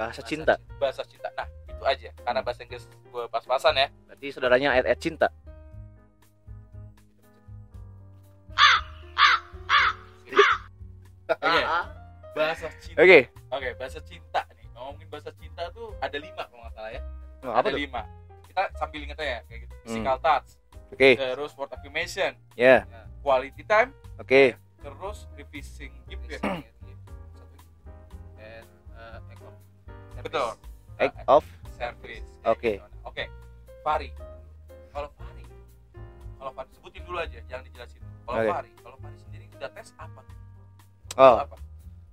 bahasa cinta. Bahasa cinta. Nah itu aja. Karena bahasa Inggris gue pas-pasan ya. Berarti saudaranya ayat-ayat cinta. Oke. bahasa cinta. Oke. Oke bahasa cinta nih. Ngomongin bahasa cinta tuh ada lima kalau nggak salah ya. Oh, apa ada tuh? lima. Kita sambil inget aja kayak gitu. Hmm. physical touch. Oke. Terus word affirmation. Ya. Quality time. Oke. Terus revising gift ya service. betul. Act of service. Oke. Gitu. oke Fari kalau Fari kalau Fari sebutin dulu aja jangan dijelasin. Kalau Oke. Fari kalau Fari sendiri udah tes apa oh. Apa?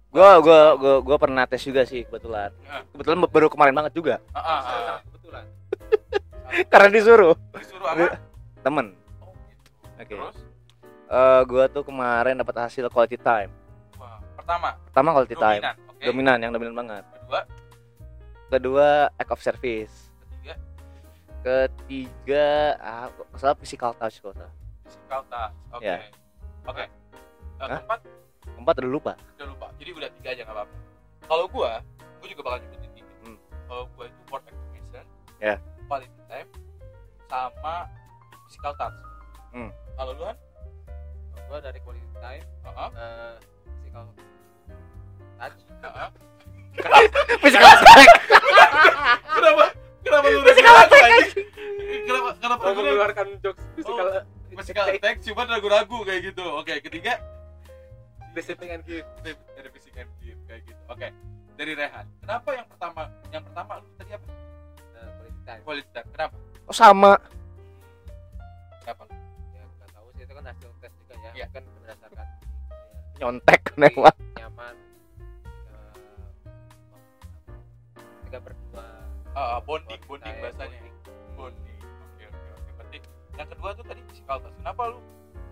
Gua gua gua gua pernah tes juga sih kebetulan. Ya. kebetulan baru kemarin banget juga. Ah, ah, ah. kebetulan. Karena disuruh. Disuruh apa? Temen. Oh gitu. Oke. terus? Eh gua tuh kemarin dapat hasil quality time. Wah, pertama? Pertama quality time. dominan oke. Dominan yang dominan banget. Kedua kedua act of service ketiga ketiga ah kok salah physical touch kok salah. physical touch oke Ya. oke Eh, Hah? keempat keempat udah lupa udah lupa jadi udah tiga aja nggak apa-apa kalau gua gua juga bakal nyebutin dikit Hmm. kalau gua itu word activation Ya. quality time sama physical touch Hmm. kalau lu kan gua dari quality time Heeh. uh, physical touch Heeh. physical touch kenapa? Kenapa lu physical touch kenapa kenapa lu mengeluarkan jokes physical Oh, physical. touch cuma ragu-ragu kayak gitu. Oke ketiga. Receiving and give. Dari fisik and gift kayak gitu. Oke dari Rehan. Kenapa yang pertama yang pertama lu tadi apa? Uh, quality time. Quality time. Kenapa? Oh sama. Kenapa? Ya nggak tahu sih itu kan hasil tes juga ya. Iya. kan berdasarkan ya, nyontek jadi Ah, bonding bonding bahasanya. bonding. Oke oke oke. Berarti yang kedua tuh tadi physical touch. Kenapa lu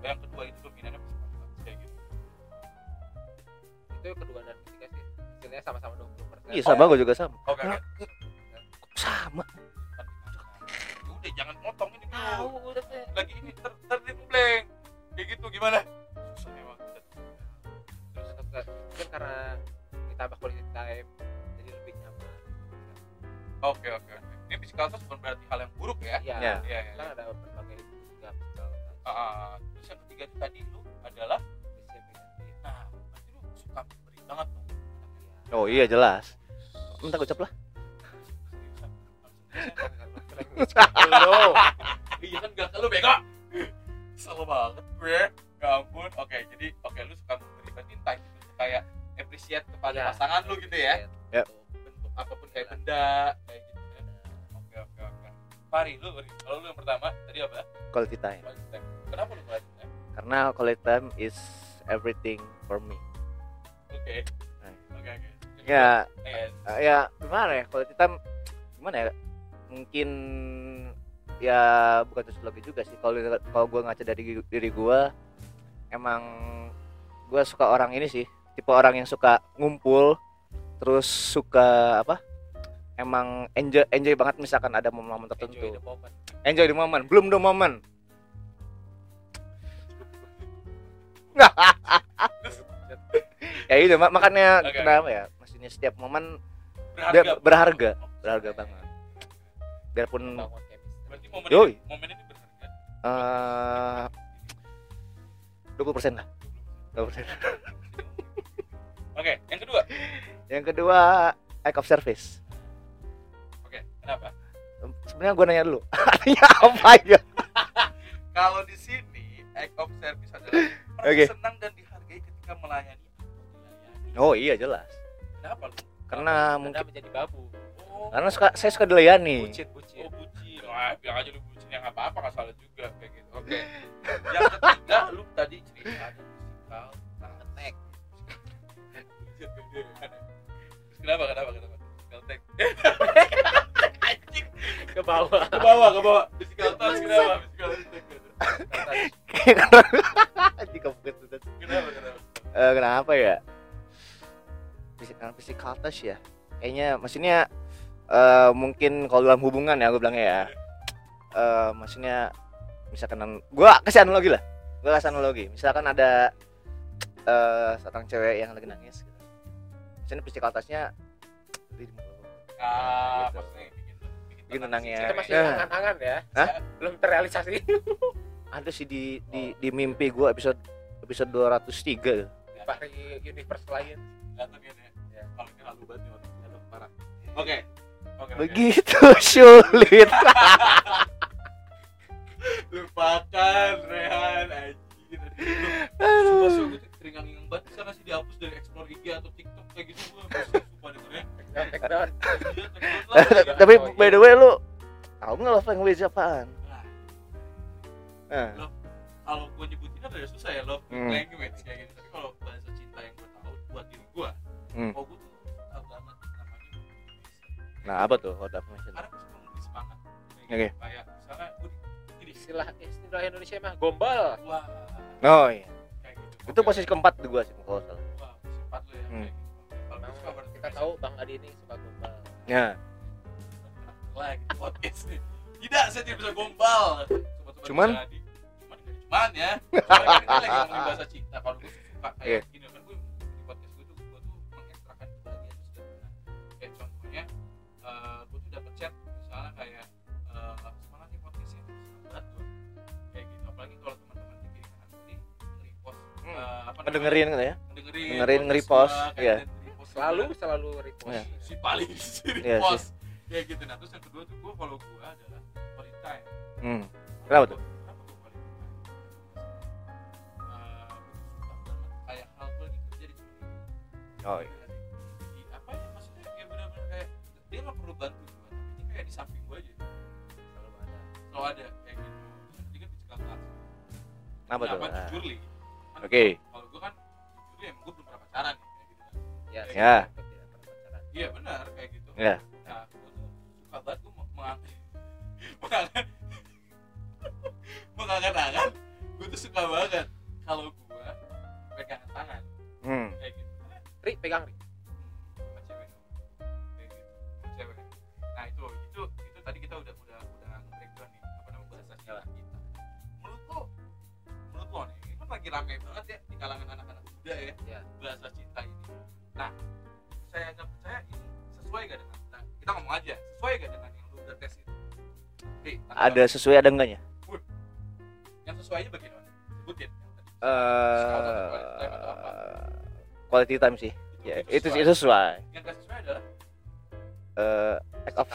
yang kedua itu dominannya physical touch kayak gitu? Itu kedua dan ketiga sih. Hasilnya sama-sama 20 persen. Iya sama gua juga sama. Oke Nah, oke. Sama. Udah jangan potong ini dulu tahu udah teh lagi ini ter terdipleng kayak gitu gimana? Susah emang terus mungkin karena ditambah quality time oke oke oke ini physical touch bukan berarti hal yang buruk ya ya, Ya. iya iya kan ada berbagai juga physical touch Ah, ah. terus yang ketiga itu tadi lu adalah nah berarti lu suka beri banget dong ya. oh iya jelas minta ucap lah Lo, iya kan gak lu bego. Kesel banget gue. Ya ampun. Oke, jadi oke lu suka memberi berarti entah itu kayak appreciate kepada Ya. pasangan lu gitu ya. Ya. Kayak benda kayak gitu ya. Oke, oke, oke. Fari, lu kalau lu yang pertama tadi apa? quality time Quality time. Kenapa lu quality time? karena quality time is everything for me Oke. Oke, oke. ya Eh, eh, ya gimana ya quality time gimana ya mungkin ya bukan sosiologi juga sih kalau kalau gue ngaca dari diri gue emang gue suka orang ini sih tipe orang yang suka ngumpul terus suka apa emang enjoy enjoy banget misalkan ada momen-momen enjoy tertentu the moment enjoy the moment belum the moment ya itu mak- makanya Oke, kenapa ya maksudnya setiap momen berharga. berharga berharga banget biarpun Berarti momen Yoi. ini, momen ini berharga. eh 20% lah 20%. Oke, yang kedua. yang kedua act of service kenapa? sebenarnya gue nanya dulu artinya apa ya Kalau di sini act of service adalah Oke. senang dan dihargai ketika melayani oh iya jelas Kenapa lu? karena Anda mungkin menjadi babu Oh, karena suka saya suka dilayani bucin bucin oh bucin. Wah, bilang aja lu bucin yang apa-apa nggak salah juga kayak gitu. Oke. yang ketiga lu tadi cerita ada musikal. Terus kenapa kenapa kenapa? Anjing. Ke bawah Ke bawah, ke bawah. Musical touch kenapa? Musical tag. Jika bukan. Kenapa kenapa? Eh, kenapa ya physical physical touch ya kayaknya maksudnya eh, mungkin kalau dalam hubungan ya gue bilangnya ya eh, maksudnya misalkan gue kasih analogi lah gue kasih analogi misalkan ada eh seorang cewek yang lagi nangis gitu. misalnya physical touchnya di muka gua. Lagi nenangnya. Kita masih Ya. angan-angan ya. Hah? Belum terrealisasi. Ada sih di di di mimpi gua episode episode 203 Dari universe lain. Kelihatan kan ya? Ya. Kalau ini banget nih parah. Oke. Begitu sulit. Lupakan Rehan anjir. Aduh. Sumpah sih gue tuh teringang-ingang banget bisa nggak sih dihapus dari explore IG atau TikTok kayak gitu gue sumpah dengernya. Tapi by the way lu tahu nggak love language apaan? Nah, Nah, kalau gue nyebutin kan udah susah ya love Hmm. language kayak gitu. Tapi kalau bahasa cinta yang gue tahu buat diri gue, Hmm. oh gue tuh tahu banget namanya nah apa tuh hot affirmation? Karena gue suka memberi semangat. Oke. gitu. Kayak misalnya gue di- Istilah istilah Indonesia mah gombal. wah Oh iya. kayak gitu. Itu Oke. posisi keempat tuh gua sih kalau salah. Wah, posisi empat lu ya. Hmm. Kayak gitu. Tahu Bang Adi ini suka gombal. Ya. like podcast nih. Tidak, saya tidak bisa gombal. Sobat-sobat Cuman? bisa di- cuman cuman ya. Soalnya kan kita lagi ngomongin bahasa cinta. Kalau gue suka kayak gini kan gue di podcast gue tuh gue tuh mengekstrakan kebahagiaan itu sederhana. Kayak contohnya eh, gue tuh dapet chat misalnya kayak eh, semangat ya podcastnya senang banget tuh. Kayak gitu. Apalagi kalau teman-teman di kiri kanan ini nge-repost Hmm. eh, apa? Ngedengerin kan ya? Dengerin, podcast nge-repost, iya. dan nge-repost Selalu selalu repost. Iya. si paling si Iya repost kayak gitu nah terus yang kedua tuh gue kalau gue adalah quality time Hmm. Kenapa tuh? kenapa gue quality time Eh, gue suka banget kayak hal gue lagi kerja di sini Oh iya. di apa ya maksudnya kayak benar-benar kayak dia nggak perlu bantu gue tapi dia kayak di samping gue aja Selalu ada. selalu ada kayak gitu dia kan dicekal kelas Apa tuh? Kenapa Ah. jujur li Kan Oke. kalau gue kan jujur ya emang gue belum pernah pacaran Ya. Ya. iya benar kayak gitu Ya. nah gue tuh suka banget gue menganggap mengangan-angan gue tuh suka banget kalau gue pegangan tangan Hmm. kayak gitu Ri, pegang Ri. sama cewek kayak gitu sama cewek nah itu itu itu tadi kita udah udah udah breakdown nih apa namanya bahasa kita menurut lo menurut lo nih ini kan lagi rame banget ya di kalangan anak-anak muda ya Ya. bahasa cinta gak dengan nah, kita ngomong aja sesuai gak dengan yang lu udah tes itu Oke, tanggapan. Ada sesuai ada enggaknya? yang sesuainya bagaimana sebutin yang tadi. Eh quality time sih. Ya, itu sesuai. itu sesuai. yang gak sesuai adalah Eh act of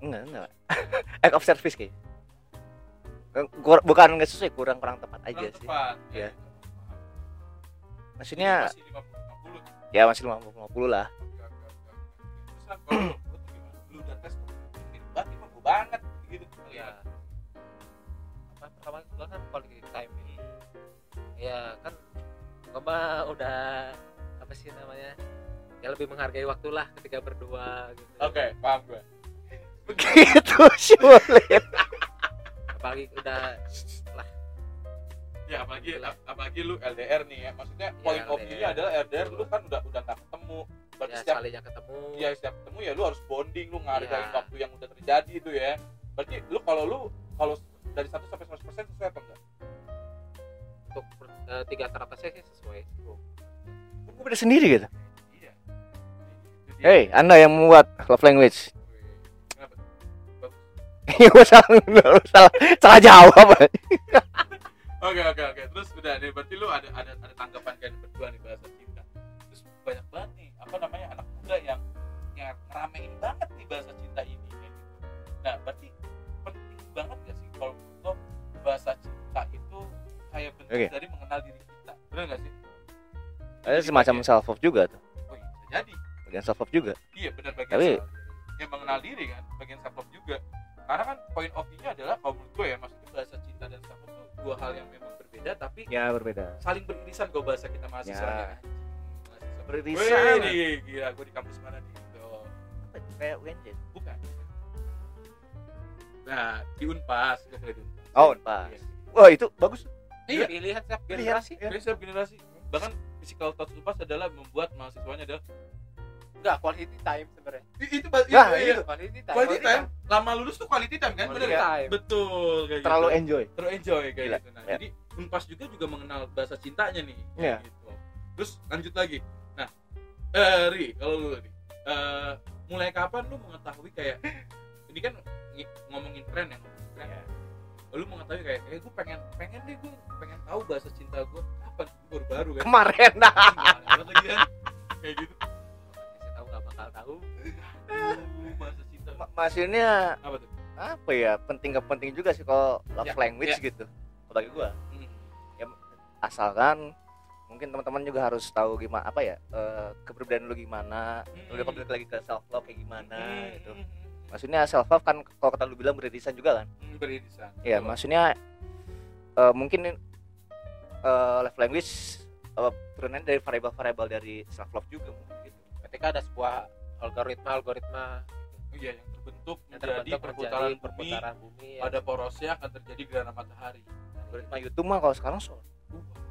enggak enggak. act of service kayak. Kur- bukan nggak sesuai kurang kurang tepat aja kurang sih. tepat Iya. gitu. Paham. Maksudnya masih 50 50 ya masih 50 50 lah. Kan kalau lu, tuh gimana? Lu udah tes banget, ini mah gua banget gitu. ya apa pertama gua kan quality time ini ya kan gua mah udah apa sih namanya ya lebih menghargai waktu lah ketika berdua gitu Oke, paham gua. Begitu sulit. apalagi udah lah Ya apalagi Itulah. apalagi lu LDR nih ya. Maksudnya Iya, point of view-nya adalah LDR lu kan udah udah nggak ketemu. Berarti ya setiap sekalinya ketemu ya setiap ketemu ya lu harus bonding, lu ngargain Iya. waktu yang udah terjadi itu ya. Berarti lu kalau lu kalau dari 1 sampai 100% sesuai apa enggak? untuk eh, tiga teratasnya sih sesuai Gue beda sendiri gitu. Iya. Hey, Anda yang membuat love language. Bagus. gue salah, salah, salah jawab. Oke oke oke. Terus udah nih berarti lu ada ada ada tanggapan kalian berdua nih bahasa cinta. Terus banyak banget nih apa namanya anak muda yang yang ngeramein banget nih bahasa cinta ini kayak gitu. Nah berarti penting banget gak sih kalau menurut lo bahasa cinta itu kayak bentuk Oke. dari mengenal diri kita, benar gak sih? Ada Jadi semacam bagian- self love juga tuh. Oh iya, bisa jadi. Bagian self love juga. Iya benar bagian Tapi- self- ya mengenal diri kan, bagian self love juga. Karena kan point of view-nya adalah kalau menurut gue ya maksudnya bahasa cinta dan self love itu dua hal yang memang berbeda tapi Ya berbeda. saling beririsan gue bahasa kita mahasiswanya. Ya. Mahasiswa. Beririsan. Wih, gila gue di kampus mana nih? Tuh. Kayak UNJ. Bukan. Nah, di Unpas, gue kuliah di Unpas. Oh, Unpas. Iya. Wah itu bagus. Iya. pilihan setiap Pilihan, generasi iya. Jadi setiap generasi bahkan physical touch Unpas adalah membuat mahasiswanya adalah enggak quality time sebenarnya itu ba- Nah, itu, iya. itu. quality time Quality time, lama lulus tuh quality time kan, Quality bener time. Betul, kayak Terlalu gitu. enjoy. terlalu enjoy kayak Gila, gitu. Nah, ya. jadi Unpas juga juga mengenal bahasa cintanya nih, Iya. gitu. Terus lanjut lagi. Eh Ri, kalau lu nih, eh, mulai kapan lu mengetahui kayak ini kan ngi- ngomongin tren ya ngomongin tren. Iya. lu mengetahui kayak kayak gue pengen pengen deh gue pengen tahu bahasa cinta gue kapan baru baru kan? Kemarin. Nah lagi kan? Kayak gitu. Kasih tahu nggak bakal tahu. Uh, bahasa cinta. Ma- maksudnya apa tuh? apa ya penting gak penting juga sih kalau love Ya, language ya. gitu bagi gua. Hmm. asalkan mungkin teman-teman juga harus tahu gimana apa ya eh, kepribadian lu gimana lu Hmm. balik lagi ke self love kayak gimana Hmm, gitu. Maksudnya self love kan kalau kata lu bilang beririsan juga kan? Hmm, beririsan. Ya Betul. maksudnya eh, mungkin eh, love language eh, turunannya dari variabel-variabel dari self love juga mungkin gitu. Ketika ada sebuah algoritma algoritma Oh iya yang terbentuk yang menjadi terbentuk perputaran bumi perputaran bumi ya. pada porosnya akan terjadi gerhana matahari. Algoritma YouTube mah kalau sekarang so uh, kenapa kita bikin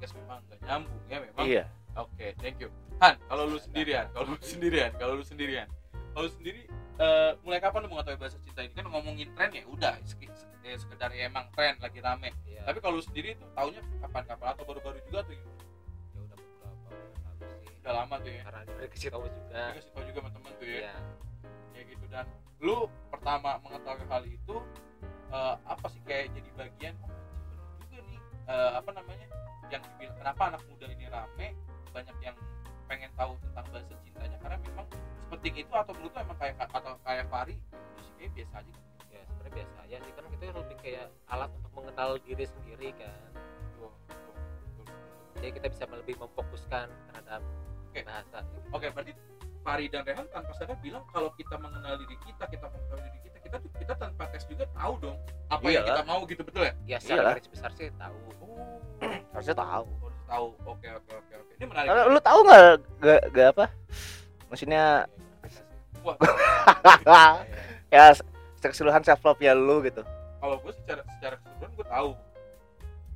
podcast memang nggak nyambung ya memang. Iya. Oke thank you. Han kalau lu sendirian kalau lu sendirian kalau lu sendirian. Kalau lu sendiri eh, mulai kapan lu mengetahui bahasa cinta ini? Kan ngomongin tren ya udah eh, sekedar ya emang tren lagi rame. Iya. tapi kalau lu sendiri tuh taunya kapan-kapan? Atau baru-baru juga tuh gimana? ya udah beberapa lalu sih. Udah lama tuh ya? Karena dari kasih tahu juga. Tapi kasih tau juga sama temen tuh ya? Iya. Kayak gitu. Dan lu pertama mengetahui hal itu eh, apa sih kayak jadi bagian eh, apa namanya yang dibilang kenapa anak muda ini rame banyak yang pengen tahu tentang bahasa cintanya karena memang sepenting itu atau menurut emang kayak atau kayak Fari sih kayak biasa aja gitu. ya sebenarnya biasa aja sih kan itu lebih kayak alat untuk mengenal diri sendiri kan jadi kita bisa lebih memfokuskan terhadap Oke. bahasa oke berarti Fari dan Rehan tanpa sadar bilang kalau kita mengenal diri kita kita mengetahui diri kita kita tuh kita tanpa tes juga tahu dong apa yang Iyalah. kita mau gitu betul ya? Ya secara garis besar sih tahu. Oh. Harusnya tahu. Harus tahu. Oke oke oke oke. Ini menarik. Karena lu tahu nggak gak, gak apa? Maksudnya Wah, ya se- keseluruhan self love ya lu gitu. Kalau gue secara secara keseluruhan gue tahu.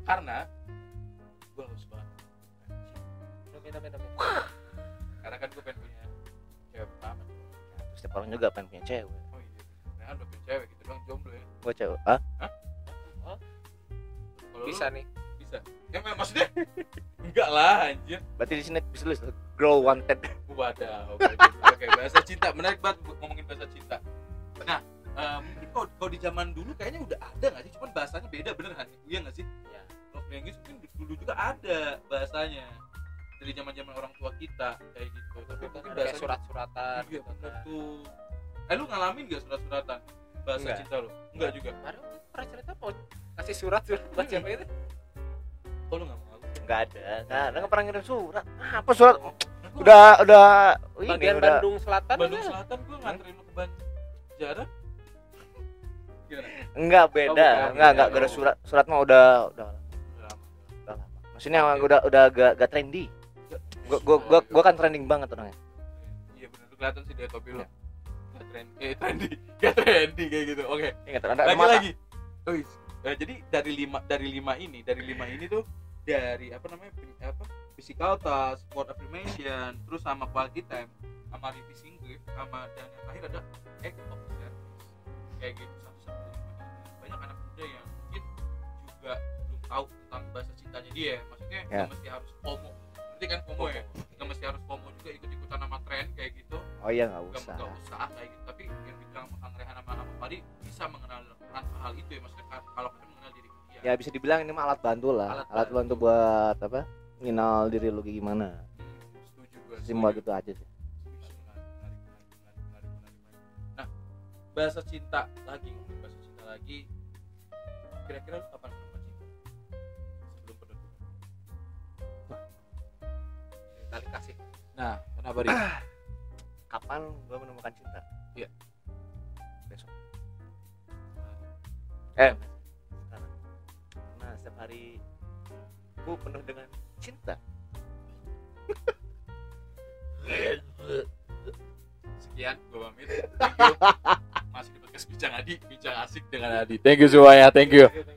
Karena gue haus banget. Karena kan gue pengen setiap orang juga pengen punya cewek. Oh iya nah udah punya cewek gitu doang jomblo ya. Gua cewek ah kalau bisa lu nih. Bisa. Ya mak- maksudnya? Enggak lah anjir. Berarti di sini bisa tulis girl wanted. Wadah oke oke bahasa cinta menarik banget ngomongin bahasa cinta. Nah eh, mungkin kalau kalau di zaman dulu kayaknya udah ada nggak sih? Cuman bahasanya beda bener kan iya nggak sih? Ya love language mungkin dulu juga ada bahasanya dari zaman zaman orang tua kita kayak gitu tapi kayak bahasanya surat-suratan Iya gitu bener kan. tuh. Eh lu ngalamin gak surat-suratan bahasa Enggak. cinta lu? Enggak juga. Itu pernah cerita mau kasih surat surat buat Hmm. siapa itu Oh lu gak mau? nggak ada nggak nggak pernah ngirim surat apa surat udah udah ini bagian udah Bandung Selatan Bandung ya? Selatan gua nganterin lu ke Banjar. Gimana? enggak beda Oh, bukan, enggak enggak beda. gak ada surat surat mah udah udah Udah lama. udah maksudnya udah udah gak, gak trendy gua gua gua, gua kan trending banget orangnya Iya bener tuh kelihatan sih dari topi. Iya. Gak trendy, eh trendy, gak trendy kayak gitu. Oke, ada lagi lagi. Oh. Eh, jadi dari lima dari lima ini, dari lima ini tuh dari apa namanya apa physical touch, word affirmation, terus sama quality time, sama revising grip, sama dan yang terakhir ada act of service. Kayak gitu satu ini. Banyak anak muda yang mungkin juga belum tahu tentang bahasa cintanya dia. Maksudnya Ya. nggak mesti harus FOMO. Berarti kan FOMO ya? Nggak mesti harus FOMO juga ikut-ikutan sama tren kayak gitu. Oh iya nggak usah nggak usah. kayak gitu. Tapi yang dibilang Kang Rehan sama sama Fadi bisa mengenal hal itu ya maksudnya ka- kalau kita mengenal diri dia. Ya bisa dibilang ini mah alat bantu lah. Alat alat, bantu. bantu buat apa? Nginal diri lu gimana. Hmm, setuju gue simpel gitu aja sih. Nah bahasa cinta lagi bahasa cinta lagi. Kira-kira lu kapan nah kenapa Ri? kapan gua menemukan cinta? Iya. besok. Eh sekarang. Nah setiap hari gua penuh dengan cinta. Sekian gue pamit. Masih di podcast bincang Adi bincang asik dengan Adi. Thank you semuanya thank you Thank you.